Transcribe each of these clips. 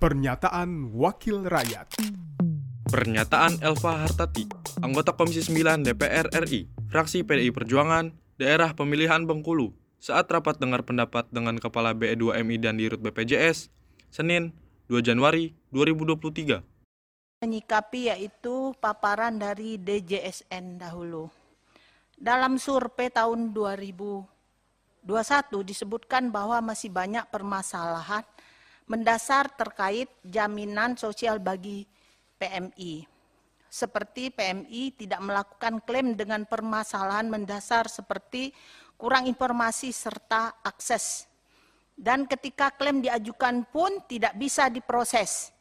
Pernyataan Wakil Rakyat Pernyataan Elva Hartati, anggota Komisi 9 DPR RI, fraksi PDI Perjuangan, daerah pemilihan Bengkulu, saat rapat dengar pendapat dengan Kepala BE2MI dan Dirut BPJS, Senin 2 Januari 2023. menyikapi yaitu paparan dari DJSN dahulu. Dalam survei tahun 2021 disebutkan bahwa masih banyak permasalahan mendasar terkait jaminan sosial bagi PMI. Seperti PMI tidak melakukan klaim dengan permasalahan mendasar seperti kurang informasi serta akses. Dan ketika klaim diajukan pun tidak bisa diproses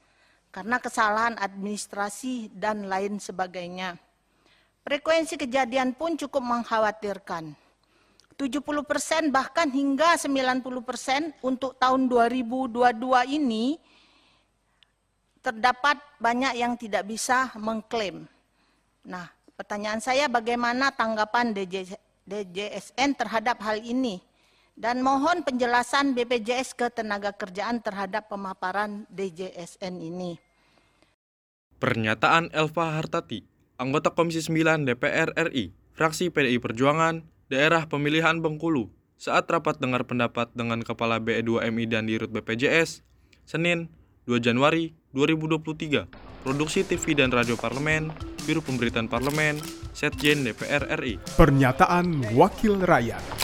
karena kesalahan administrasi dan lain sebagainya. Frekuensi kejadian pun cukup mengkhawatirkan. 70% bahkan hingga 90% untuk tahun 2022 ini terdapat banyak yang tidak bisa mengklaim. Nah, pertanyaan saya bagaimana tanggapan DJ, DJSN terhadap hal ini? Dan mohon penjelasan BPJS Ketenagakerjaan terhadap pemaparan DJSN ini. Pernyataan Elva Hartati, anggota Komisi 9 DPR RI, fraksi PDI Perjuangan, daerah pemilihan Bengkulu, saat rapat dengar pendapat dengan Kepala BE2MI dan Dirut BPJS, Senin 2 Januari 2023. Produksi TV dan Radio Parlemen, Biro Pemberitaan Parlemen, Setjen DPR RI. Pernyataan Wakil Rakyat